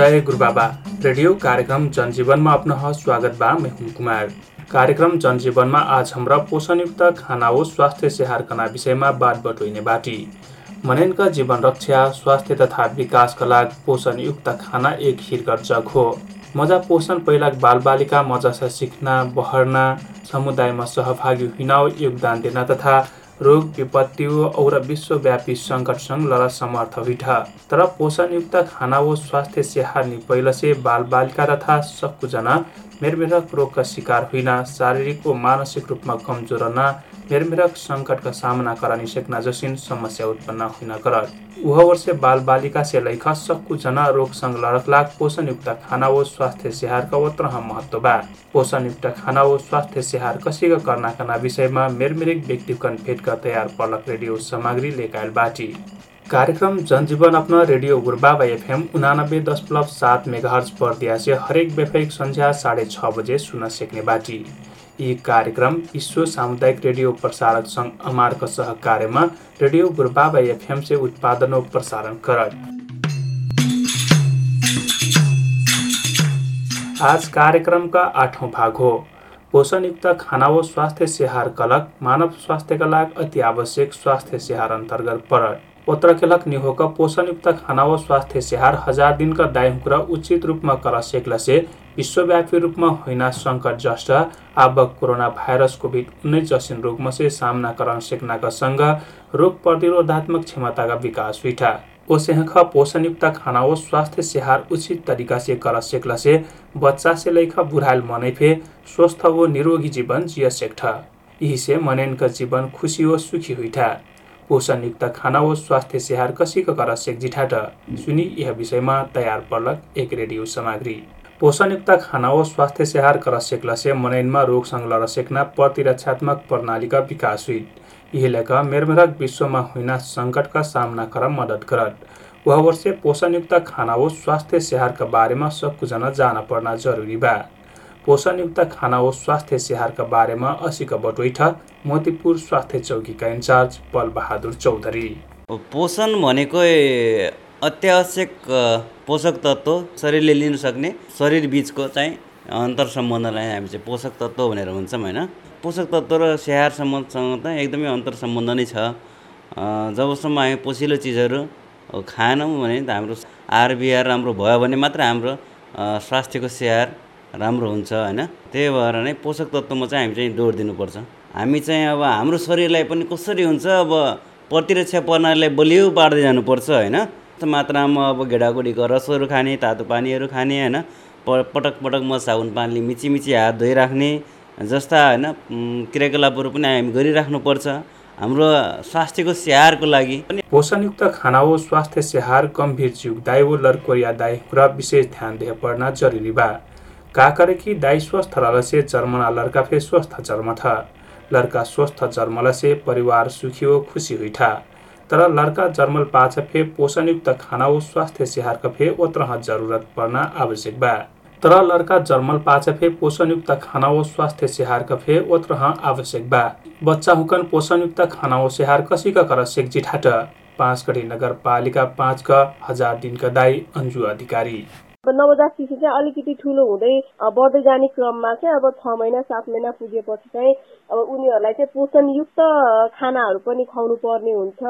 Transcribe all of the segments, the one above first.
जय Gurubaba radio कार्यक्रम जनजीवनमा अपना स्वागत बा मैं कुमार। कार्यक्रम जनजीवनमा आज हाम्रा पोषणयुक्त खाना हो स्वास्थ्य सेहार कना विषयमा बात बटुइने बाटी। मनैनका जीवन रक्षा स्वास्थ्य तथा विकासका लागि पोषणयुक्त खाना एक हिरकर जग हो। मजा पोषण पहिला बालबालिका मजासँग सिक्न बहर्न समुदायमा सहभागी हुन योगदान दिन तथा रोग विपत्ति और विश्वव्यापी सङ्कटसँग लड समर्थ हुइठ तर पोषणयुक्त खाना व स्वास्थ्य सेहा नि पहिलसे बालबालिका तथा सबकुजना मेरमेरक रोगका शिकार होइन शारीरिक व मानसिक रूपमा कमजोर न मेरमेरक सङ्कटका सामना करानी सेक्ना जसिन समस्या उत्पन्न हुन कर उह वर्ष बाल बालिका लैखा सक्कु रोगसँग लडक लाग पोषणयुक्त खाना व स्वास्थ्य सेहारका वत्र महत्व बा। पोषणयुक्त खाना व स्वास्थ्य सेहार कसिका कर्नाकना विषयमा मेरमेरिक व्यक्तिकन भेटका तयार पर्लक रेडियो सामग्री लेकायल बाटी। कार्यक्रम जनजीवन अपना रेडियो गुरबाबा एफएम उनानब्बे दशमलव सात मेगाहर्ज पर दिया से हरेक बेफेक संध्या साढे छ बजे सुन सक्ने बाटी। यी कार्यक्रम विश्व सामुदायिक रेडियो प्रसारक सङ्घ अमारको सहकार्यमा रेडियो गुरुबाबा एफएम से उत्पादन प्रसारण करत। आज कार्यक्रमका आठौँ भाग हो। पोषणयुक्त खाना व स्वास्थ्य सेहार कलक मानव स्वास्थ्यका लागि अति आवश्यक स्वास्थ्य सेहार अन्तर्गत परत। पत्रकेलक निहोक पोषणयुक्त खाना व स्वास्थ्य सेहार हजार दिनका दायहुक्र उचित रूपमा कर सेक्लसे विश्वव्यापी रूपमा होइन सङ्कट जस्ट। अब कोरोना भाइरस कोभिड उन्नाइस जसिन रोगमा से सामना करन सेक्नाका सँग रोग प्रतिरोधात्मक क्षमताका विकास हुइठा ओसेहख पोषणयुक्त खाना व स्वास्थ्य सेहार उचित तरिका से कर सेक्ला से बच्चा से लैखा बुढाइल मनै फे स्वस्थ व निरोगी जीवन जिय सेक्ठ यही से मनैनका जीवन खुसी व सुखी हुइठा। पोषणयुक्त खाना व स्वास्थ्य सेहार कसीको कर जिठाट सुनि यह विषयमा तयार पर्लक एक रेडियो सामग्री। पोषणयुक्त खाना व स्वास्थ्य सेहार कर सेक्लसे मनैनमा रोगसँग लड सेक्ना प्रतिरक्षात्मक प्रणालीका विकास हुई यही लेखा मेरमेरक विश्वमा हुन सङ्कटका सामना कर मद्दत करत। वह वर्ष पोषणयुक्त खाना व स्वास्थ्य सेहारका बारेमा सबकुजना जान पर्ना जरुरी बा। पोषणयुक्त खाना व स्वास्थ्य सेहारका बारेमा असिक बटोइठ मोतीपुर स्वास्थ्य चौकीका इन्चार्ज पल बहादुर चौधरी पोषण भनेको अत्यावश्यक पोषक तत्त्व शरीरले लिन सक्ने शरीर बिचको चाहिँ अन्तर सम्बन्धलाई हामी चाहिँ पोषक तत्त्व भनेर भन्छौँ होइन? पोषक तत्त्व र स्याहार सम्बन्धसँग त एकदमै अन्तर सम्बन्ध नै छ। जबसम्म हामी पोसिलो चिजहरू खाएनौँ भने त हाम्रो आहार विहार राम्रो भयो भने मात्र हाम्रो स्वास्थ्यको स्याहार राम्रो हुन्छ होइन? त्यही भएर नै पोषक तत्त्वमा चाहिँ हामी चाहिँ जोड दिनुपर्छ। हामी चाहिँ अब हाम्रो शरीरलाई पनि कसरी हुन्छ अब प्रतिरक्षा प्रणालीलाई बलियो पार्दै जानुपर्छ होइन? मात्रामा अब गेडागुडीको रसहरू खाने तातो पानीहरू खाने होइन? पटक पटक म साबुन पानीले मिची मिची हात धोइराख्ने जस्ता होइन? क्रियाकलापहरू पनि हामी गरिराख्नुपर्छ। हाम्रो स्वास्थ्यको स्याहारको लागि पोषणयुक्त खाना हो स्वास्थ्य स्याहार गम्भीर जुग दाइ लर्कोरिया दाई कुरा विशेष ध्यान दिए पर्न जरुरी बा काकरेकी दाई स्वस्थ रहलसे जर्मना लड़का फे स्वस्थ जन्म था। लड़का स्वस्थ जन्मल से परिवार सुखी हो खुसी था। तर लड़का जन्मल पाछ फे पोषणयुक्त खाना व स्वास्थ्य सेहार फे ओत्रह जरुरत पर्न आवश्यक बा। तर लड़का जन्मल पाछ फे पोषणयुक्त खाना व स्वास्थ्य सेहार फे ओत्रह आवश्यक बा। बच्चा हुकन पोषणयुक्त खाना व सेहार कसीका कर सेक जिठाट। पाँचगढी नगरपालिका पाँचका हजार दिनका दाई अन्जु अधिकारी। नवजात शिशु चाहिँ अलिकति ठुलो हुँदै बढ्दै जाने क्रममा चाहिँ अब छ महिना सात महिना पुगेपछि चाहिँ अब उनीहरूलाई चाहिँ पोषणयुक्त खानाहरू पनि खुवाउनु पर्ने हुन्छ।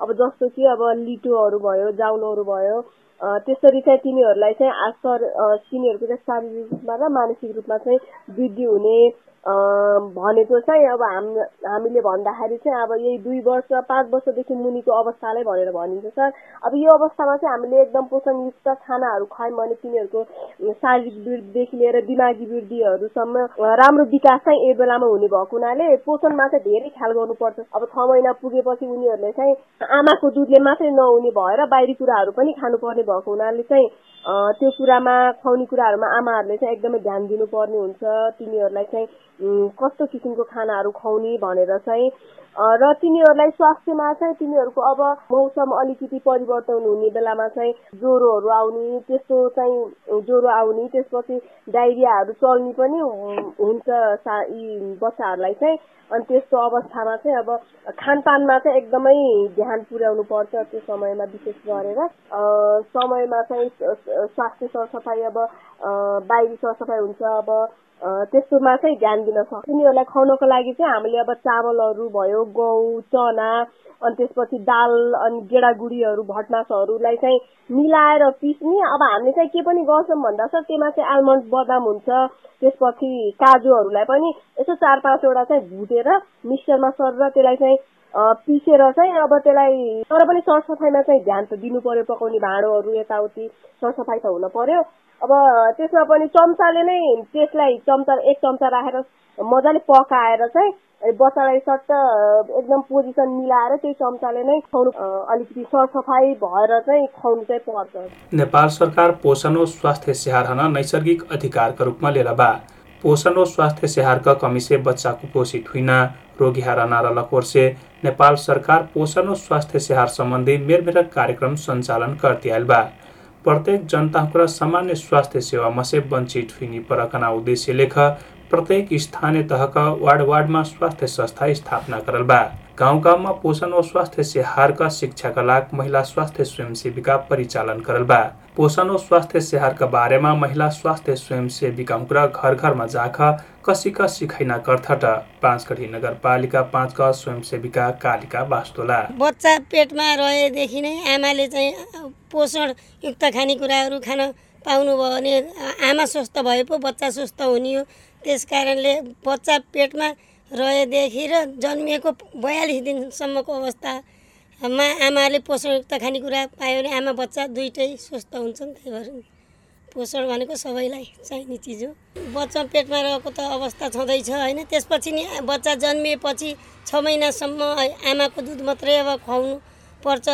अब जस्तो कि अब लिटोहरू भयो जाउलोहरू भयो त्यसरी चाहिँ तिनीहरूलाई चाहिँ आसर तिनीहरूको चाहिँ शारीरिक रूपमा र मानसिक रूपमा चाहिँ वृद्धि हुने भनेको चाहिँ अब हाम हामीले भन्दाखेरि चाहिँ अब यही दुई वर्ष पाँच वर्षदेखि मुनिको अवस्थालाई भनेर भनिन्छ सर। अब यो अवस्थामा चाहिँ हामीले एकदम पोषणयुक्त खानाहरू खुवायौँ भने तिनीहरूको शारीरिक वृद्धिदेखि लिएर दिमागी वृद्धिहरूसम्म राम्रो विकास चाहिँ यो बेलामा हुने भएको हुनाले पोषणमा चाहिँ धेरै ख्याल गर्नुपर्छ। अब छ महिना पुगेपछि उनीहरूले चाहिँ आमाको दुधले मात्रै नहुने भएर बाहिरी कुराहरू पनि खानुपर्ने भएको हुनाले चाहिँ त्यो कुरामा खुवाउने कुराहरूमा आमाहरूले चाहिँ एकदमै ध्यान दिनुपर्ने हुन्छ। तिनीहरूलाई चाहिँ कस्तो किसिमको खानाहरू खुवाउने भनेर चाहिँ र तिनीहरूलाई स्वास्थ्यमा चाहिँ तिनीहरूको अब मौसम अलिकति परिवर्तन हुने बेलामा चाहिँ ज्वरोहरू आउने त्यस्तो चाहिँ ज्वरो आउने त्यसपछि डाइरियाहरू चल्ने पनि हुन्छ यी बच्चाहरूलाई चाहिँ। अनि त्यस्तो अवस्थामा चाहिँ अब खानपानमा चाहिँ एकदमै ध्यान पुर्याउनु पर्छ त्यो समयमा विशेष गरेर। समयमा चाहिँ स्वास्थ्य सरसफाइ अब बाहिरी सरसफाइ हुन्छ अब त्यस्तोमा चाहिँ ध्यान दिन सक्छ। उनीहरूलाई खुवाउनको लागि चाहिँ हामीले अब चामलहरू भयो गहुँ चना अनि त्यसपछि दाल अनि गेडागुडीहरू भटमासहरूलाई चाहिँ मिलाएर पिस्ने। अब हामीले चाहिँ के पनि गर्छौँ भन्दा छ त्यसमा चाहिँ आलमन्ड बदाम हुन्छ त्यसपछि काजुहरूलाई पनि यसो चार पाँचवटा चाहिँ भुटेर मिक्सचरमा सरेर त्यसलाई चाहिँ पिसेर चाहिँ अब त्यसलाई तर पनि सरसफाइमा चाहिँ ध्यान त दिनु पर्यो। पकाउने भाँडोहरू यताउति सरसफाइ त हुन पर्यो। अब त्यसमा पनि चम्चाले नै त्यसलाई चम्चा एक चम्चा राखेर मजाले पकाएर चाहिँ बच्चालाई सट्ट एकदम पोजिसन मिलाएर त्यही चम्चाले नै खुवाउनु अलिकति सरसफाइ भएर चाहिँ खुवाउनु चाहिँ पर्छ। नेपाल सरकार पोषण स्वास्थ्य स्याहार नैसर्गिक अधिकारका रूपमा लिएर बा। पोषण स्वास्थ्य स्याहारका कमी से बच्चा कुपोषित हुइन रोगी हारा नारा लकोर्से। नेपाल सरकार पोषण स्वास्थ्य स्याहार सम्बन्धी मेरमेरक कार्यक्रम सञ्चालन आइल बा। प्रत्येक जनताको सामान्य स्वास्थ्य सेवा मसे वञ्चित हुने परकना उद्देश्य लेख प्रत्येक स्थानीय तहका वार्ड वार्डमा स्वास्थ्य संस्था स्थापना करल बा। गाउँ गाउँमा पोषण व स्वास्थ्य सेहारका शिक्षाका लागि महिला स्वास्थ्य स्वयंसेविका परिचालन करल बा। पोषण व स्वास्थ्य सेहारका बारेमा महिला स्वास्थ्य स्वयंसेविका घर घरमा जाख कसिका सिखाइना कर्थट पाँचकढी नगरपालिका पाँचका स्वयंसेविका कालिका वास्तोला। बच्चा पेटमा रहेदेखि नै आमाले चाहिँ पोषणयुक्त खानेकुराहरू खान पाउनुभयो भने आमा स्वस्थ भए पो बच्चा स्वस्थ हुने हो। त्यस कारणले बच्चा पेटमा रहेदेखि र जन्मिएको बयालिस दिनसम्मको अवस्थामा आमाले पोषणयुक्त खानेकुरा पायो भने आमा बच्चा दुइटै स्वस्थ हुन्छन् त्यही भएर पोषण भनेको सबैलाई चाहिने चिज हो। बच्चा पेटमा रहेको त अवस्था छँदैछ होइन? त्यसपछि नि बच्चा जन्मिएपछि छ महिनासम्म आमाको दुध मात्रै अब खुवाउनु पर्छ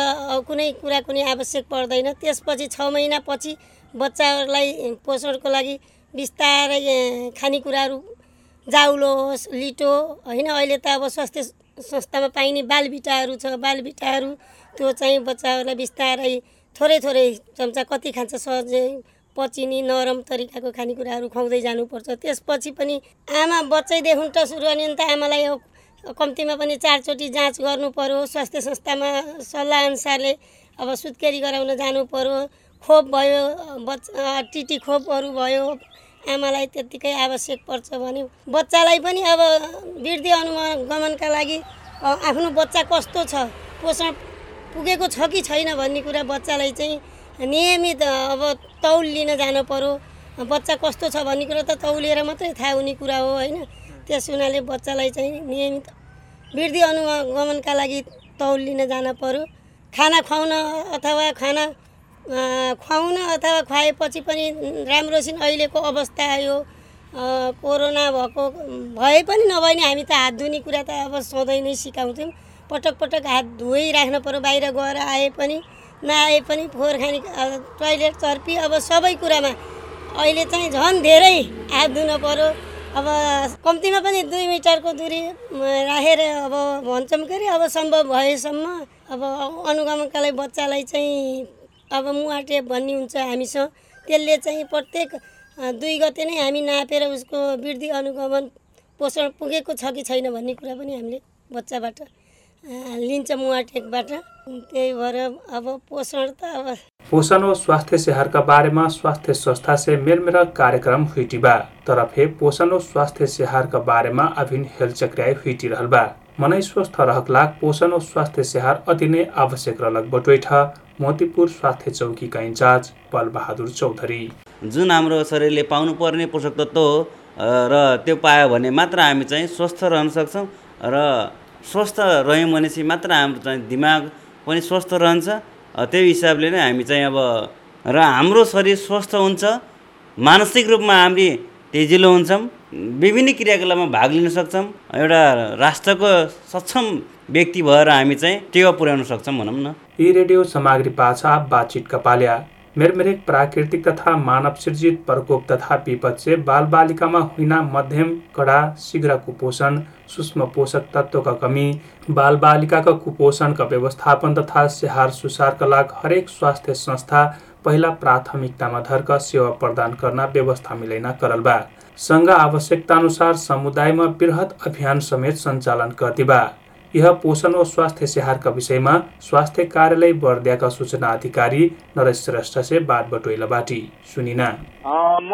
कुनै कुरा कुनै आवश्यक पर्दैन। त्यसपछि छ महिनापछि बच्चाहरूलाई पोषणको लागि बिस्तारै खानेकुराहरू जाउलो होस् लिटो होइन? अहिले त अब स्वास्थ्य संस्थामा पाइने बालबिटाहरू छ बालबिटाहरू त्यो चाहिँ बच्चाहरूलाई बिस्तारै थोरै थोरै चम्चा कति खान्छ सहजै पचिने नरम तरिकाको खानेकुराहरू खुवाउँदै जानुपर्छ। त्यसपछि पनि आमा बच्चैदेखि त सुरु अनि त आमालाई कम्तीमा पनि चारचोटि जाँच गर्नु पऱ्यो स्वास्थ्य संस्थामा सल्लाह अनुसारले अब सुत्केरी गराउन जानु पऱ्यो खोप भयो बच्चा टिटी खोपहरू भयो आमालाई त्यत्तिकै आवश्यक पर्छ भने बच्चालाई पनि अब वृद्धि अनुगमनका लागि आफ्नो बच्चा कस्तो छ पोषण पुगेको छ कि छैन भन्ने कुरा बच्चालाई चाहिँ नियमित अब तौल लिन जानु पऱ्यो बच्चा कस्तो छ भन्ने कुरा त तौलिएर मात्रै थाहा हुने कुरा हो होइन? त्यस हुनाले बच्चालाई चाहिँ नियमित वृद्धि अनुगमनका लागि तौल लिन जान पऱ्यो खाना खुवाउन अथवा खाना खुवाउन अथवा खुवाएपछि पनि राम्रोसित अहिलेको अवस्था यो कोरोना भएको भए पनि नभए नि हामी त हात धुने कुरा त अब सधैँ नै सिकाउँछौँ पटक पटक हात धोइराख्नु पऱ्यो बाहिर गएर आए पनि नआए पनि फोहोर खाने टोइलेट चर्पी अब सबै कुरामा अहिले चाहिँ झन् धेरै हात धुनु पऱ्यो अब कम्तीमा पनि दुई मिटरको दुरी राखेर अब भन्छौँ के अरे अब सम्भव भएसम्म अब अनुगमनका लागि बच्चालाई चाहिँ अब मुवा भन्ने हुन्छ हामीसँग। त्यसले चाहिँ प्रत्येक दुई गते नै हामी नापेर उसको वृद्धि अनुगमन पोषण पुगेको छ कि छैन भन्ने कुरा पनि हामीले बच्चाबाट लिन्छ मुवा टेकबाट त्यही भएर अब पोषण त अब पोषण व स्वास्थ्य सेहारका बारेमा स्वास्थ्य संस्था से मेलमेल कार्यक्रम हुइटिबा। तरफे पोषण व स्वास्थ्य सेहारका बारेमा अभिन हेलचक्राई हुइटी रहलबा मनै स्वस्थ रहक पोषण व स्वास्थ्य सेहार अति नै आवश्यक रहलक बटोइठ मोतीपुर स्वास्थ्य चौकीका इन्चार्ज बलबहादुर चौधरी। जुन हाम्रो शरीरले पाउनुपर्ने पोषक तत्त्व हो र त्यो पायो भने मात्र हामी चाहिँ स्वस्थ रहन सक्छौँ र स्वस्थ रह्यौँ भनेपछि मात्र हाम्रो चाहिँ दिमाग पनि स्वस्थ रहन्छ। त्यही हिसाबले नै हामी चाहिँ अब र हाम्रो शरीर स्वस्थ हुन्छ मानसिक रूपमा हामी तेजिलो हुन्छौँ विभिन्न क्रियाकलापमा भाग लिन सक्छौँ एउटा राष्ट्रको सक्षम व्यक्ति भएर हामी चाहिँ टेवा पुर्याउन सक्छौँ भनौँ न। यी रेडियो सामग्री पाछा बातचित कपाल्या। मेरमेरेक प्राकृतिक तथा मानव सृजित प्रकोप तथा विपद से बाल बालिकामा हुइना मध्यम कडा शीघ्र कुपोषण सूक्ष्म पोषक तत्त्वका कमी बाल बालिकाका कुपोषणका व्यवस्थापन तथा स्याहार सुसारका लागि हरेक स्वास्थ्य संस्था पहिला प्राथमिकतामा धर्क सेवा प्रदान गर्न व्यवस्था मिलैना करल बा। सङ्घ आवश्यकता अनुसार समुदायमा वृहत अभियान समेत सञ्चालन गर्दिबा यह पोषण व स्वास्थ्य स्याहारका विषयमा स्वास्थ्य कार्यालय बर्दियाका सूचना अधिकारी नरेश श्रेष्ठ से बाटी। सुनिना। म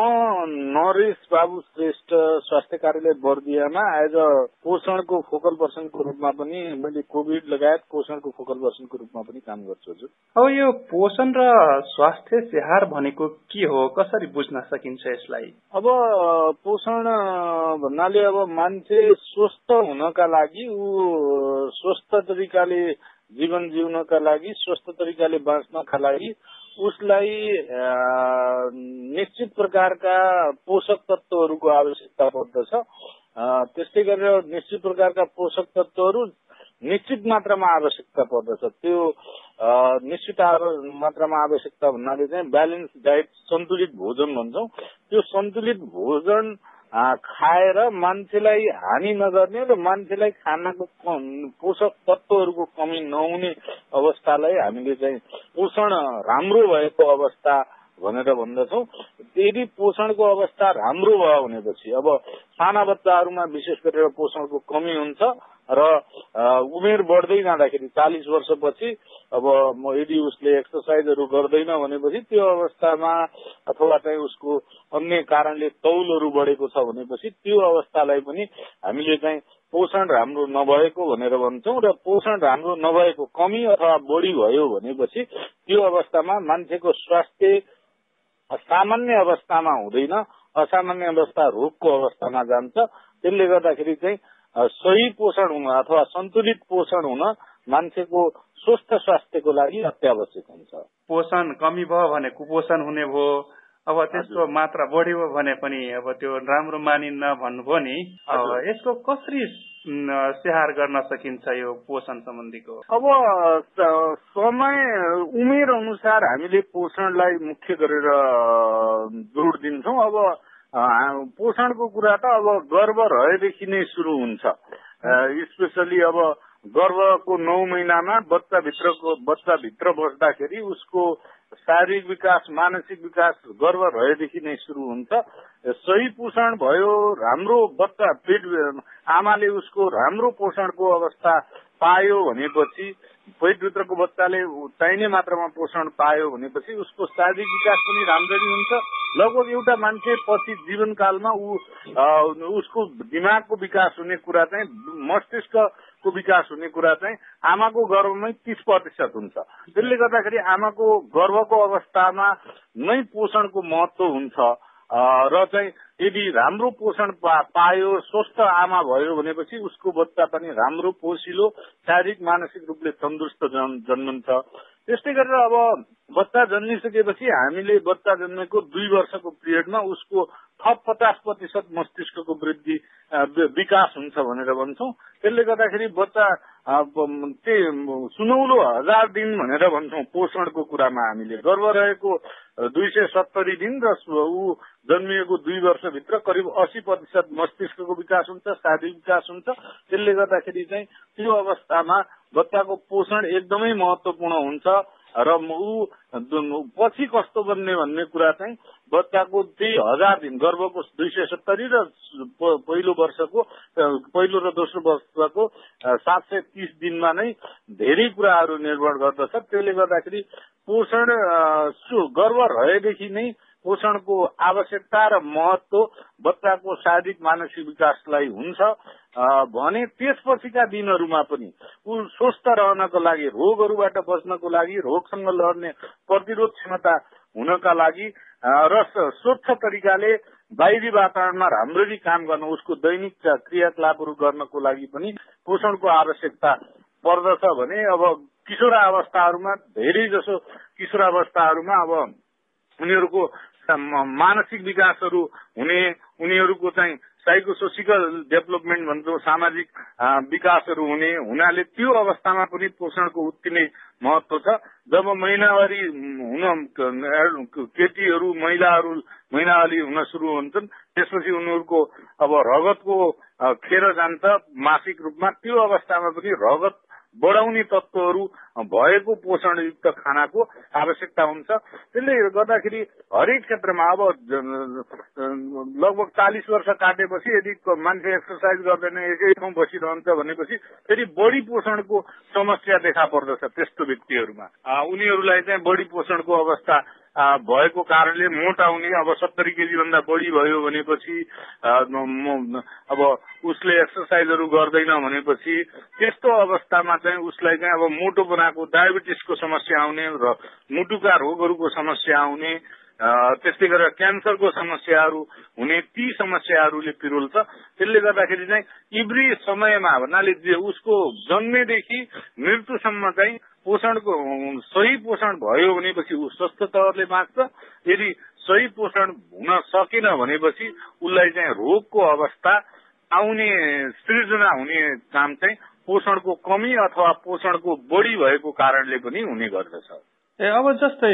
नरेश बाबु श्रेष्ठ स्वास्थ्य कार्यालय बर्दियामा एज अ पोषणको फोकल पर्सनको रूपमा पनि मैले कोभिड लगायत पोषणको फोकल पर्सनको रूपमा पनि काम गर्छु हजुर। अब यो पोषण र स्वास्थ्य स्याहार भनेको के हो? कसरी बुझ्न सकिन्छ यसलाई? अब पोषण भन्नाले अब मान्छे स्वस्थ हुनका लागि ऊ स्वस्थ तरिकाले जीवन जिउनका लागि स्वस्थ तरिकाले बाँच्नका लागि उसलाई निश्चित प्रकारका पोषक तत्वहरूको आवश्यकता पर्दछ। त्यस्तै गरेर निश्चित प्रकारका पोषक तत्वहरू निश्चित मात्रामा आवश्यकता पर्दछ। त्यो निश्चित मात्रामा आवश्यकता भन्नाले चाहिँ ब्यालेन्स डाइट सन्तुलित भोजन भन्छौँ। त्यो सन्तुलित भोजन खाएर मान्छेलाई हानि नगर्ने र मान्छेलाई खानाको पोषक तत्वहरूको कमी नहुने अवस्थालाई हामीले चाहिँ पोषण राम्रो भएको अवस्था भनेर भन्दछौ। यदि पोषणको अवस्था राम्रो भयो भनेपछि अब साना बच्चाहरूमा विशेष गरेर पोषणको कमी हुन्छ र उमेर बढ्दै जाँदाखेरि चालिस वर्षपछि अब यदि उसले एक्सर्साइजहरू गर्दैन भनेपछि त्यो अवस्थामा अथवा चाहिँ उसको अन्य कारणले तौलहरू बढेको छ भनेपछि त्यो अवस्थालाई पनि हामीले चाहिँ पोषण राम्रो नभएको भनेर भन्छौँ र पोषण राम्रो नभएको कमी अथवा बढी भयो भनेपछि त्यो अवस्थामा मान्छेको स्वास्थ्य सामान्य अवस्थामा हुँदैन। असामान्य अवस्था रोगको अवस्थामा जान्छ। त्यसले गर्दाखेरि चाहिँ सही पोषण हुन अथवा सन्तुलित पोषण हुन मान्छेको स्वस्थ स्वास्थ्यको लागि अत्यावश्यक हुन्छ। पोषण कमी भयो भने कुपोषण हुने भयो अब त्यसको मात्रा बढ्यो भने पनि अब त्यो राम्रो मानिन्न भन्नुभयो नि यसको कसरी स्याहार गर्न सकिन्छ यो पोषण सम्बन्धीको? अब समय उमेर अनुसार हामीले पोषणलाई मुख्य गरेर जोड दिन्छौँ। अब पोषणको कुरा त अब गर्व रहेदेखि नै सुरु हुन्छ। स्पेसली अब गर्भको नौ महिनामा बच्चाभित्रको बच्चाभित्र बस्दाखेरि उसको शारीरिक विकास मानसिक विकास गर्व रहेदेखि नै सुरु हुन्छ। सही पोषण भयो राम्रो बच्चा पेट आमाले उसको राम्रो पोषणको अवस्था पायो भनेपछि पेटभित्रको बच्चाले चाहिने मात्रामा पोषण पायो भनेपछि उसको शारीरिक विकास पनि राम्ररी हुन्छ। लगभग एउटा मान्छे पछि जीवनकालमा ऊ उसको दिमागको विकास हुने कुरा चाहिँ मस्तिष्कको विकास हुने कुरा चाहिँ आमाको गर्भमै तीस प्रतिशत हुन्छ। त्यसले गर्दाखेरि आमाको गर्भको अवस्थामा नै पोषणको महत्व हुन्छ। र चाहिँ यदि राम्रो पोषण पायो स्वस्थ आमा भयो भनेपछि उसको बच्चा पनि राम्रो पोसिलो शारीरिक मानसिक रूपले तन्दुरुस्त जन्मन्छ। त्यस्तै गरेर अब बच्चा जन्मिसकेपछि हामीले बच्चा जन्मेको दुई वर्षको पिरियडमा उसको थप पचास प्रतिशत मस्तिष्कको वृद्धि विकास हुन्छ भनेर भन्छौँ। त्यसले गर्दाखेरि बच्चा त्यही सुनौलो हजार दिन भनेर भन्छौँ पोषणको कुरामा हामीले। गर्व रहेको दुई सय सत्तरी दिन र ऊ जन्मिएको दुई वर्षभित्र करिब अस्सी प्रतिशत मस्तिष्कको विकास हुन्छ शारीरिक विकास हुन्छ। त्यसले गर्दाखेरि चाहिँ त्यो अवस्थामा बच्चाको पोषण एकदमै महत्वपूर्ण हुन्छ। र ऊ पछि कस्तो बन्ने भन्ने कुरा चाहिँ बच्चाको त्यही हजार दिन गर्भको दुई सय सत्तरी र पहिलो वर्षको पहिलो र दोस्रो वर्षको सात सय तीस दिनमा नै धेरै कुराहरू निर्भर गर्दछ। त्यसले गर्दाखेरि पोषण गर्व रहेदेखि नै पोषणको आवश्यकता र महत्व बच्चाको शारीरिक मानसिक विकासलाई हुन्छ। भने त्यसपछिका दिनहरूमा पनि ऊ स्वस्थ रहनको लागि रोगहरूबाट बच्नको लागि रोगसँग लड्ने प्रतिरोध क्षमता हुनका लागि र स्वच्छ तरिकाले बाहिरी वातावरणमा राम्ररी काम गर्न उसको दैनिक क्रियाकलापहरू गर्नको लागि पनि पोषणको आवश्यकता पर्दछ भने अब किशोरावस्थाहरूमा धेरै जसो किशोरावस्थाहरूमा अब उनीहरूको मानसिक विकासहरू हुने उनीहरूको चाहिँ साइको सोसिकल डेभलपमेन्ट भन्छौँ सामाजिक विकासहरू हुने हुनाले त्यो अवस्थामा पनि पोषणको उत्ति नै महत्व छ। जब महिनावारी हुन केटीहरू महिलाहरू महिनावारी हुन सुरु हुन्छन् त्यसपछि उनीहरूको अब रगतको खेर जान्छ मासिक रूपमा त्यो अवस्थामा पनि रगत बढाउने तत्वहरू भएको पोषणयुक्त खानाको आवश्यकता हुन्छ। त्यसले गर्दाखेरि हरेक क्षेत्रमा अब लगभग चालिस वर्ष काटेपछि यदि मान्छे एक्सर्साइज गर्दैन एकै ठाउँ बसिरहन्छ भनेपछि फेरि बढी पोषणको समस्या देखा पर्दछ त्यस्तो व्यक्तिहरूमा। उनीहरूलाई चाहिँ बढी पोषणको अवस्था भएको कारणले मोटा हुने अब सत्तरी केजी भन्दा बढी भयो भनेपछि अब उसले एक्सर्साइजहरू गर्दैन भनेपछि त्यस्तो अवस्थामा चाहिँ उसलाई चाहिँ अब मोटो बनाएको डायबिटिसको समस्या आउने र मुटुका रोगहरूको समस्या आउने त्यस्तै गरेर क्यान्सरको समस्याहरू हुने ती समस्याहरूले पिरोल्छ त्यसले गर्दाखेरि चाहिँ इब्री समयमा भन्नाले उसको जन्मेदेखि मृत्युसम्म चाहिँ पोषणको सही पोषण भयो भनेपछि ऊ स्वस्थ तवरले बाँच्छ यदि सही पोषण हुन सकेन भनेपछि उसलाई चाहिँ रोगको अवस्था आउने सृजना हुने काम चाहिँ पोषणको कमी अथवा पोषणको बढी भएको कारणले पनि हुने गर्दछ। ए अब जस्तै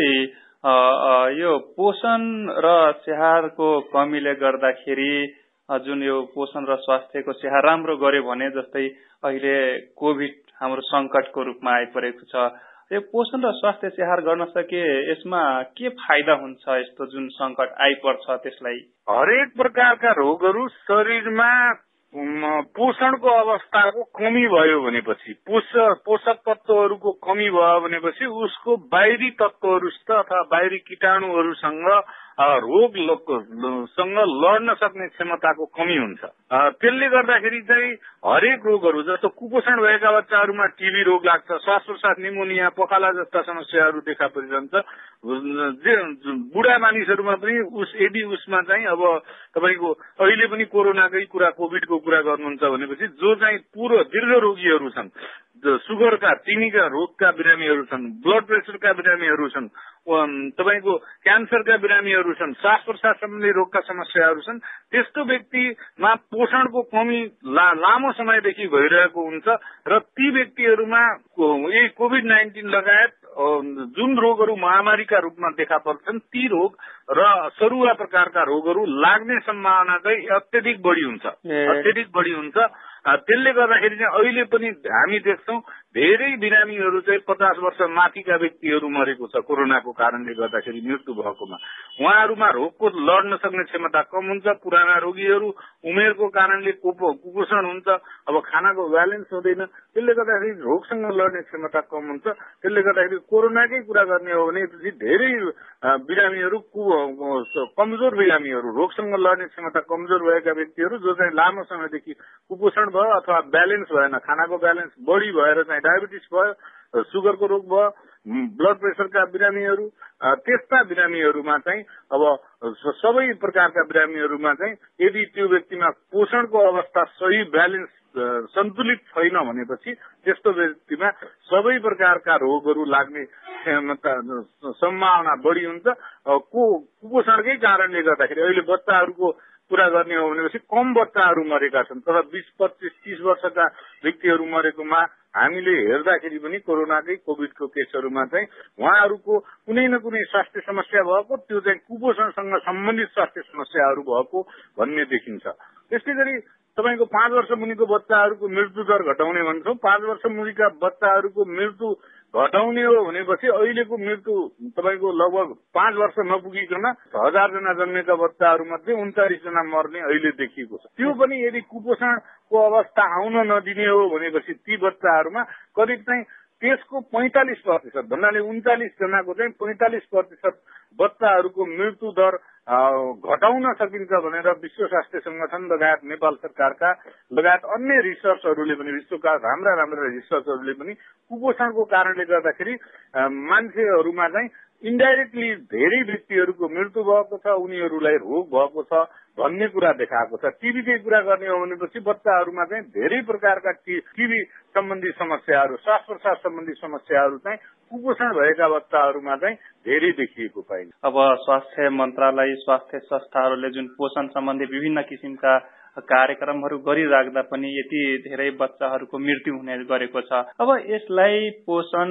यो पोषण र स्याहारको कमीले गर्दाखेरि जुन यो पोषण र स्वास्थ्यको स्याहार राम्रो गर्यो भने जस्तै अहिले कोभिड हाम्रो संकटको रूपमा आइपरेको छ। यो पोषण र स्वास्थ्य स्याहार गर्न सके यसमा के फाइदा हुन्छ यस्तो जुन संकट आइपर्छ त्यसलाई? हरेक प्रकारका रोगहरू शरीरमा पोषणको अवस्थाको कमी भयो भनेपछि पोषक तत्वहरूको कमी भयो भनेपछि उसको बाहिरी तत्वहरूसित अथवा बाहिरी कीटाणुहरूसँग रोग सँग लड्न सक्ने क्षमताको कमी हुन्छ। त्यसले गर्दाखेरि चाहिँ हरेक रोगहरू जस्तो कुपोषण भएका बच्चाहरूमा टिबी रोग लाग्छ श्वास प्रश्वास निमोनिया पखाला जस्ता समस्याहरू देखा परिरहन्छ। बुढा मानिसहरूमा पनि उस यदि उसमा चाहिँ अब तपाईँको अहिले पनि कोरोनाकै कुरा कोभिडको कुरा गर्नुहुन्छ भनेपछि जो चाहिँ पुरो दीर्घ रोगीहरू छन् सुगरका चिनीका रोगका बिरामीहरू छन् ब्लड प्रेसरका बिरामीहरू छन् तपाईँको क्यान्सरका बिरामीहरू छन् श्वास प्रश्वास सम्बन्धी रोगका समस्याहरू छन् त्यस्तो व्यक्तिमा पोषणको कमी ला, लामो समयदेखि भइरहेको हुन्छ र ती व्यक्तिहरूमा यही कोभिड नाइन्टिन लगायत जुन रोगहरू महामारीका रूपमा देखा पर्छन् ती रोग र सरुवा प्रकारका रोगहरू लाग्ने सम्भावना चाहिँ अत्यधिक बढी हुन्छ। अत्यधिक बढी हुन्छ। त्यसले गर्दाखेरि चाहिँ अहिले पनि हामी देख्छौँ धेरै बिरामीहरू चाहिँ पचास वर्ष माथिका व्यक्तिहरू मरेको छ कोरोनाको कारणले गर्दाखेरि मृत्यु भएकोमा। उहाँहरूमा रोगको लड्न सक्ने क्षमता कम हुन्छ पुराना रोगीहरू उमेरको कारणले कुपोषण हुन्छ अब खानाको ब्यालेन्स हुँदैन। त्यसले गर्दाखेरि रोगसँग लड्ने क्षमता कम हुन्छ। त्यसले गर्दाखेरि कोरोनाकै कुरा गर्ने हो भने धेरै बिरामीहरू कमजोर बिरामीहरू रोगसँग लड्ने क्षमता कमजोर भएका व्यक्तिहरू जो चाहिँ लामो समयदेखि कुपोषण भयो अथवा ब्यालेन्स भएन खानाको ब्यालेन्स बढी भएर चाहिँ डायबिटिस भयो सुगरको रोग भयो ब्लड प्रेसरका बिरामीहरू त्यस्ता बिरामीहरूमा चाहिँ अब सबै प्रकारका बिरामीहरूमा चाहिँ यदि त्यो व्यक्तिमा पोषणको अवस्था सही ब्यालेन्स सन्तुलित छैन भनेपछि त्यस्तो व्यक्तिमा सबै प्रकारका रोगहरू लाग्ने सम्भावना बढी हुन्छ। कुपोषणकै कारणले गर्दाखेरि अहिले बच्चाहरूको कुरा गर्ने हो भनेपछि कम बच्चाहरू मरेका छन् तर बिस पच्चिस तिस वर्षका व्यक्तिहरू मरेकोमा हामीले हेर्दाखेरि पनि कोरोनाकै कोभिडको केसहरूमा चाहिँ उहाँहरूको कुनै न कुनै स्वास्थ्य समस्या भएको त्यो चाहिँ कुपोषणसँग सम्बन्धित स्वास्थ्य समस्याहरू भएको भन्ने देखिन्छ। त्यस्तै गरी तपाईँको पाँच वर्ष मुनिको बच्चाहरूको मृत्यु दर घटाउने भन्छौँ। पाँच वर्ष मुनिका बच्चाहरूको मृत्यु घटाउने हो भनेपछि अहिलेको मृत्यु तपाईँको लगभग पाँच वर्ष नपुगिकन हजारजना जन्मेका बच्चाहरू मध्ये उन्चालिसजना मर्ने अहिले देखिएको छ। त्यो पनि यदि कुपोषणको अवस्था आउन नदिने हो भनेपछि ती बच्चाहरूमा करिब चाहिँ त्यसको पैंतालिस प्रतिशत भन्नाले उन्चालिस जनाको चाहिँ पैंतालिस प्रतिशत बच्चाहरूको मृत्यु दर घटाउन सकिन्छ भनेर विश्व स्वास्थ्य संगठन लगायत नेपाल सरकारका लगायत अन्य रिसर्चहरूले पनि विश्वका राम्रा राम्रा रिसर्चहरूले पनि कुपोषणको कारणले गर्दाखेरि मान्छेहरूमा चाहिँ इन्डाइरेक्टली धेरै व्यक्तिहरूको मृत्यु भएको छ उनीहरूलाई रोग भएको छ भन्ने कुरा देखाएको छ। टिबीकै कुरा गर्ने हो भनेपछि बच्चाहरूमा चाहिँ धेरै प्रकारका टिबी सम्बन्धी समस्याहरू श्वास प्रश्वास सम्बन्धी समस्याहरू चाहिँ कुपोषण भएका बच्चाहरूमा चाहिँ धेरै देखिएको पाइन्छ। अब स्वास्थ्य मन्त्रालय स्वास्थ्य संस्थाहरूले जुन पोषण सम्बन्धी विभिन्न किसिमका कार्यक्रमहरू गरिराख्दा पनि यति धेरै बच्चाहरूको मृत्यु हुने गरेको छ। अब यसलाई पोषण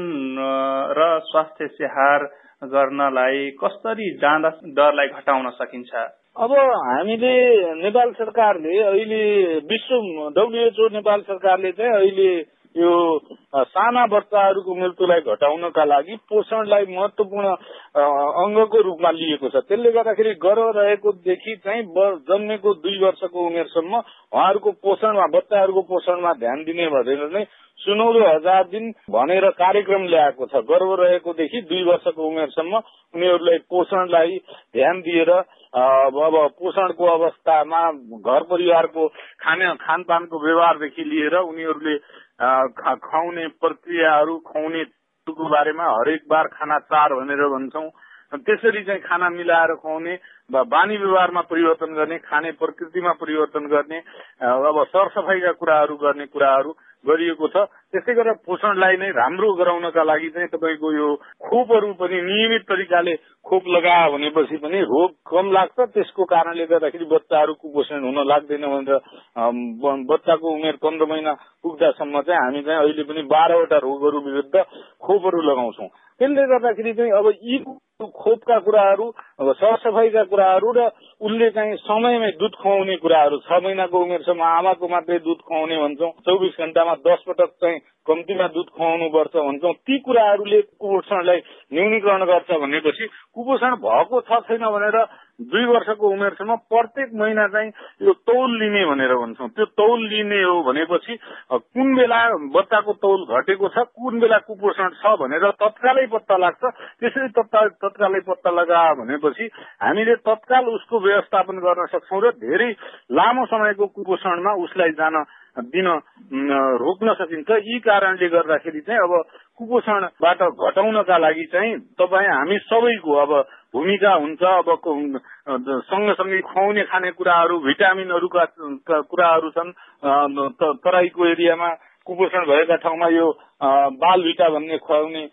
र स्वास्थ्य स्याहार गर्नलाई कसरी जाँदा डरलाई घटाउन सकिन्छ? अब हामीले नेपाल सरकारले अहिले विश्व डब्लुएचओ नेपाल सरकारले चाहिँ अहिले यो साना बच्चाहरूको मृत्युलाई घटाउनका लागि पोषणलाई महत्वपूर्ण अङ्गको रूपमा लिएको छ। त्यसले गर्दाखेरि गर्भ रहेकोदेखि चाहिँ जन्मेको दुई वर्षको उमेरसम्म उहाँहरूको पोषणमा बच्चाहरूको पोषणमा ध्यान दिने भनेर नै सुनौलो हजार दिन भनेर कार्यक्रम ल्याएको छ। गर्व रहेकोदेखि दुई वर्षको उमेरसम्म उनीहरूलाई पोषणलाई ध्यान दिएर अब पोषणको अवस्थामा घर परिवारको खाने खानपानको व्यवहारदेखि लिएर उनीहरूले खुवाउने प्रक्रियाहरू खुवाउने बारेमा हरेक बार खाना चार भनेर भन्छौँ। त्यसरी चाहिँ खाना मिलाएर खुवाउने बानी व्यवहारमा परिवर्तन गर्ने खाने प्रकृतिमा परिवर्तन गर्ने अब सरसफाइका कुराहरू गर्ने कुराहरू गरिएको छ। त्यसै गरेर पोषणलाई नै राम्रो गराउनका लागि चाहिँ तपाईँको यो खोपहरू पनि नियमित तरिकाले खोप लगायो भनेपछि पनि रोग कम लाग्छ। त्यसको कारणले गर्दाखेरि बच्चाहरू कुपोषण हुन लाग्दैन भनेर बच्चाको उमेर पन्ध्र महिना पुग्दासम्म चाहिँ हामी चाहिँ अहिले पनि बाह्रवटा रोगहरू विरुद्ध खोपहरू लगाउँछौँ। त्यसले गर्दाखेरि चाहिँ अब यी खोपका कुराहरू अब सरसफाइका कुराहरू र उसले चाहिँ समयमै दुध खुवाउने कुराहरू छ महिनाको उमेरसम्म आमाको मात्रै दुध खुवाउने भन्छौँ। चौबिस घण्टामा दस पटक चाहिँ कम्तीमा दुध खुवाउनु पर्छ भन्छौँ। ती कुराहरूले कुपोषणलाई न्यूनीकरण गर्छ भनेपछि कुपोषण भएको छ छैन भनेर दुई वर्षको उमेरसम्म प्रत्येक महिना चाहिँ यो तौल लिने भनेर भन्छौँ। त्यो तौल लिने हो भनेपछि कुन बेला बच्चाको तौल घटेको छ कुन बेला कुपोषण छ भनेर तत्कालै पत्ता लाग्छ। त्यसरी तत्कालै पत्ता लगा भनेपछि हामीले तत्काल उसको व्यवस्थापन गर्न सक्छौँ र धेरै लामो समयको कुपोषणमा उसलाई जान दिन रोक्न सकिन्छ। यी कारणले गर्दाखेरि चाहिँ अब कुपोषणबाट घटाउनका लागि चाहिँ तपाईँ हामी सबैको अब भूमिका हुन्छ। अब सँगसँगै खुवाउने खाने कुराहरू भिटामिनहरूका कुराहरू छन्। तराईको एरियामा कुपोषण भएका ठाउँमा यो बाल भिटा भन्ने खुवाउने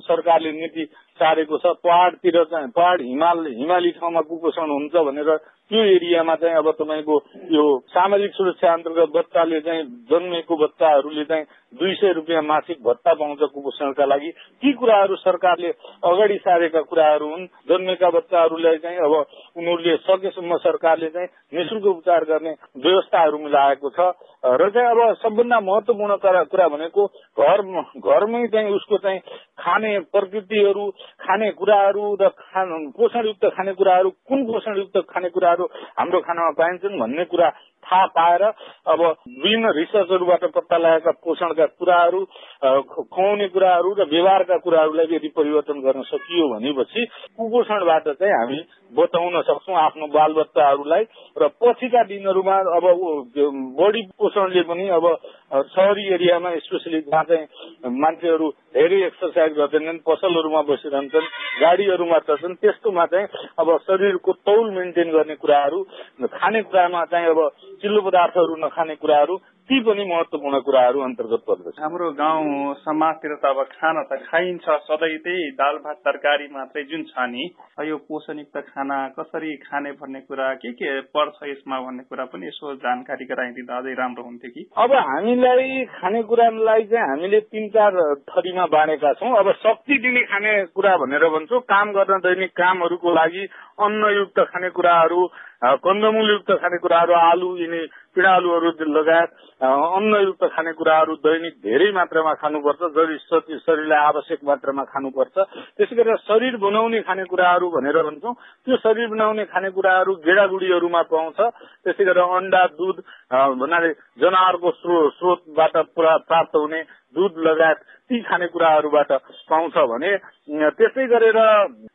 सरकारले नीति सारेको छ। पहाड़तिर चाहिँ पहाड़ हिमाल हिमाली ठाउँमा कुपोषण हुन्छ भनेर त्यो एरियामा चाहिँ अब तपाईँको यो सामाजिक सुरक्षा अन्तर्गत बच्चाले चाहिँ जन्मेको बच्चाहरूले चाहिँ दुई सय रुपियाँ मासिक भत्ता पाउँछ कुपोषणका लागि। ती कुराहरू सरकारले अगाडि सारेका कुराहरू हुन्। जन्मेका बच्चाहरूलाई चाहिँ अब उनीहरूले सकेसम्म सरकारले चाहिँ निशुल्क उपचार गर्ने व्यवस्थाहरू मिलाएको छ। र चाहिँ अब सबभन्दा महत्वपूर्ण कुरा भनेको घर घरमै चाहिँ उसको चाहिँ खाने प्रकृतिहरू खाने कुराहरू र पोषणयुक्त खानेकुराहरू कुन पोषणयुक्त खानेकुराहरू हाम्रो खानामा पाइन्छन् भन्ने कुरा थाहा पाएर अब विभिन्न रिसर्चहरूबाट पत्ता लगाएका पोषणका कुराहरू खुवाउने कुराहरू र व्यवहारका कुराहरूलाई यदि परिवर्तन गर्न सकियो भनेपछि कुपोषणबाट चाहिँ हामी बचाउन सक्छौँ आफ्नो बालबच्चाहरूलाई र पछिका दिनहरूमा अब बढी पोषणले पनि अब सहरी एरियामा स्पेसली जहाँ चाहिँ मान्छेहरू धेरै एक्सर्साइज गर्दैनन् पसलहरूमा बसिरहन्छन् गाडीहरूमा चल्छन् त्यस्तोमा चाहिँ अब शरीरको तौल मेन्टेन गर्ने कुराहरू खानेकुरामा चाहिँ अब चिल्लो पदार्थहरू नखाने कुराहरू ती पनि महत्वपूर्ण कुराहरू अन्तर्गत पर्दछ। हाम्रो गाउँ समाजतिर त अब खाना त खाइन्छ सधैँ त्यही दाल भात तरकारी मात्रै जुन छ नि यो पोषणयुक्त खाना कसरी खाने भन्ने कुरा के के पर्छ यसमा भन्ने कुरा पनि यसो जानकारी गराइदिँदा अझै राम्रो हुन्थ्यो कि? अब हामीलाई खानेकुरालाई चाहिँ हामीले तिन चार थरीमा बाँडेका छौँ। अब शक्ति दिने खाने कुरा भनेर भन्छौँ काम गर्न दैनिक कामहरूको लागि अन्नयुक्त खानेकुराहरू कन्दमूलयुक्त खानेकुराहरू आलु यिनी पिँडालुहरू लगायत अन्नयुक्त खानेकुराहरू दैनिक धेरै मात्रामा खानुपर्छ जरि शरीरलाई आवश्यक मात्रामा खानुपर्छ। त्यसै गरेर शरीर बनाउने खानेकुराहरू भनेर भन्छौँ त्यो शरीर बनाउने खानेकुराहरू गेडागुडीहरूमा पाउँछ। त्यसै गरेर अन्डा दुध भन्नाले जनावरको स्रोतबाट पुरा प्राप्त हुने दुध लगायत ती खानेकुराहरूबाट पाउँछ भने त्यसै गरेर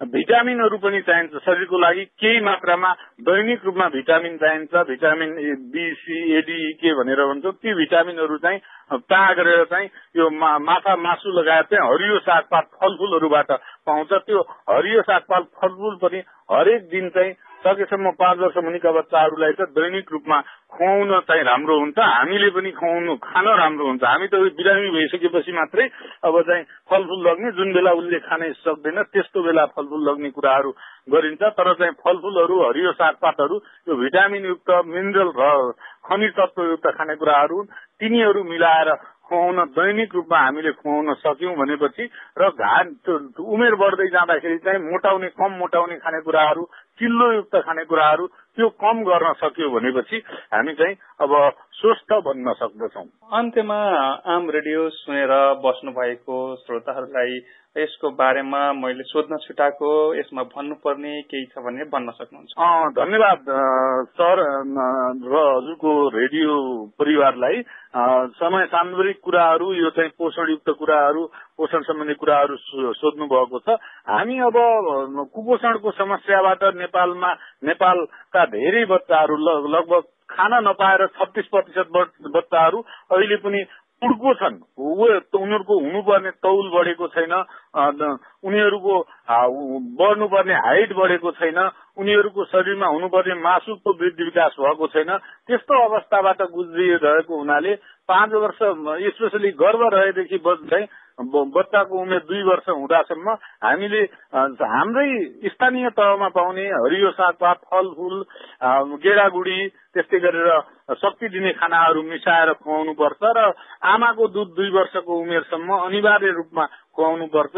भिटामिनहरू पनि चाहिन्छ। शरीरको लागि केही मात्रामा दैनिक रूपमा भिटामिन चाहिन्छ। भिटामिन बी सी एडी के भनेर भन्छौँ ती भिटामिनहरू चाहिँ ता गरेर चाहिँ यो माछा मासु लगायत चाहिँ हरियो सागपात फलफुलहरूबाट पाउँछ। त्यो हरियो सागपात फलफुल पनि हरेक दिन चाहिँ सकेसम्म पाँच वर्ष मुनिका बच्चाहरूलाई चाहिँ दैनिक रूपमा खुवाउन चाहिँ राम्रो हुन्छ हामीले पनि खुवाउनु खान राम्रो हुन्छ। हामी त बिरामी भइसकेपछि मात्रै अब चाहिँ फलफुल लग्ने जुन बेला उसले खान सक्दैन त्यस्तो बेला फलफुल लग्ने कुराहरू गरिन्छ। तर चाहिँ फलफुलहरू हरियो सागपातहरू यो भिटामिनयुक्त मिनरल र खनिज तत्वयुक्त खानेकुराहरू तिनीहरू मिलाएर खुवाउन दैनिक रूपमा हामीले खुवाउन सक्यौं भनेपछि र घान उमेर बढ्दै जाँदाखेरि चाहिँ मोटाउने कम मोटाउने खानेकुराहरू चिल्लोयुक्त खानेकुराहरू त्यो कम गर्न सक्यो भनेपछि हामी चाहिँ अब स्वस्थ बन्न सक्दछौँ। अन्त्यमा आम रेडियो सुनेर बस्नु भएको श्रोताहरूलाई यसको बारेमा मैले सोध्न छुटाएको यसमा भन्नुपर्ने केही छ भने भन्न सक्नुहुन्छ। धन्यवाद सर र हजुरको रेडियो परिवारलाई। समय सान्दर्भिक कुराहरू यो चाहिँ पोषणयुक्त कुराहरू पोषण सम्बन्धी कुराहरू सोध्नु भएको छ। हामी अब कुपोषणको समस्याबाट नेपालमा नेपालका धेरै बच्चाहरू लगभग खाना नपाएर छत्तिस प्रतिशत बच्चाहरू अहिले पनि उड्को छन्। उनीहरूको हुनुपर्ने तौल बढेको छैन उनीहरूको बढ्नुपर्ने हाइट बढेको छैन उनीहरूको शरीरमा हुनुपर्ने मासुको वृद्धि विकास भएको छैन। त्यस्तो अवस्थाबाट गुज्रिरहेको हुनाले पाँच वर्ष स्पेसली गर्भ रहेदेखि चाहिँ बच्चाको उमेर दुई वर्ष हुँदासम्म हामीले हाम्रै स्थानीय तहमा पाउने हरियो सागपात फलफुल गेडागुडी त्यस्तै गरेर शक्ति दिने खानाहरू मिसाएर खुवाउनु पर्छ र आमाको दुध दुई वर्षको उमेरसम्म अनिवार्य रूपमा खुवाउनु पर्छ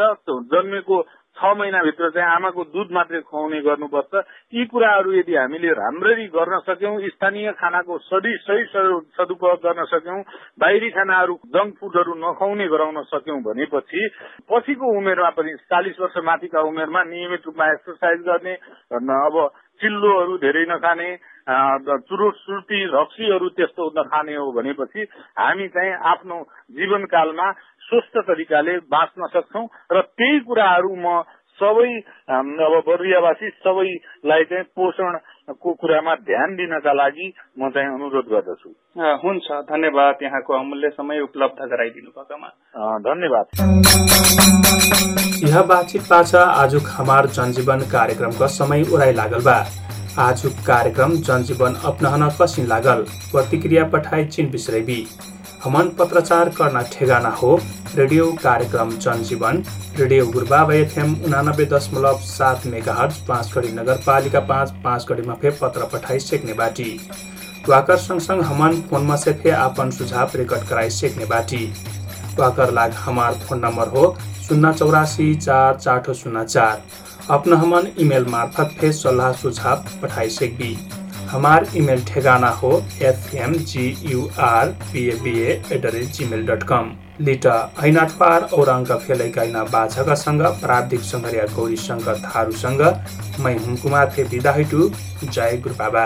जन्मेको छ महिनाभित्र चाहिँ आमाको दुध मात्रै खुवाउने गर्नुपर्छ। यी कुराहरू यदि हामीले राम्ररी गर्न सक्यौं स्थानीय खानाको सही सही सदुपयोग गर्न सक्यौं बाहिरी खानाहरू जङ्क फुडहरू नखुवाउने गराउन सक्यौं भनेपछि पछिको उमेरमा पनि चालिस वर्ष माथिका उमेरमा नियमित रूपमा एक्सर्साइज गर्ने अब चिल्लोहरू धेरै नखाने चुरोट सुर्ती रक्सीहरू त्यस्तो नखाने हो भनेपछि हामी चाहिँ आफ्नो जीवनकालमा स्वस्थ तरिकाले बाँच्न सक्छौ र त्यही कुराहरू म सबै अब बर्दियावासी सबैलाई चाहिँ पोषणको कुरामा ध्यान दिनका लागि म चाहिँ अनुरोध गर्दछु। हुन्छ धन्यवाद यहाँको अमूल्य समय उपलब्ध गराइदिनु भएकोमा धन्यवाद। यह बातचित पाछा आज हमार जनजीवन कार्यक्रमका समय उडाइ लागल बा। आज कार्यक्रम जनजीवन अपनाहन कसिन लागल। प्रतिक्रिया पठाए चिन बिसरेबी। हमन पत्रचार करना ठेगाना हो। रेडियो कार्यक्रम जनजीवन रेडियो गुरुबाबा एफएम उनानब्बे दशमलव सात मेगा हर्ज पाँचगढी नगरपालिका पाँच पाँचगढीमा फे पत्र पठाइ सेक्ने बाटी। वाकर सँगसँग हमान फोनमा से फे आपन सुझाव रेकर्ड कराई सेक्ने बाटी। वाकर लाग हमार फोन नम्बर हो शून्य चौरासी चार चार शून्य चार। अपना हमान इमेल मार्फत फे सल्लाह सुझाव पठाई सेकबी हमार ईमेल ठेगाना हो F M G U R P A B at the rate Gmail dot com. लिट ऐनाटपार औरङ्ग फेलै गाइना बाझकसँग प्राविधिक सङ्घर्या गौरी शङ्कर थारूसँग मै हुम कुमार थे बिदा जय गुरु बाबा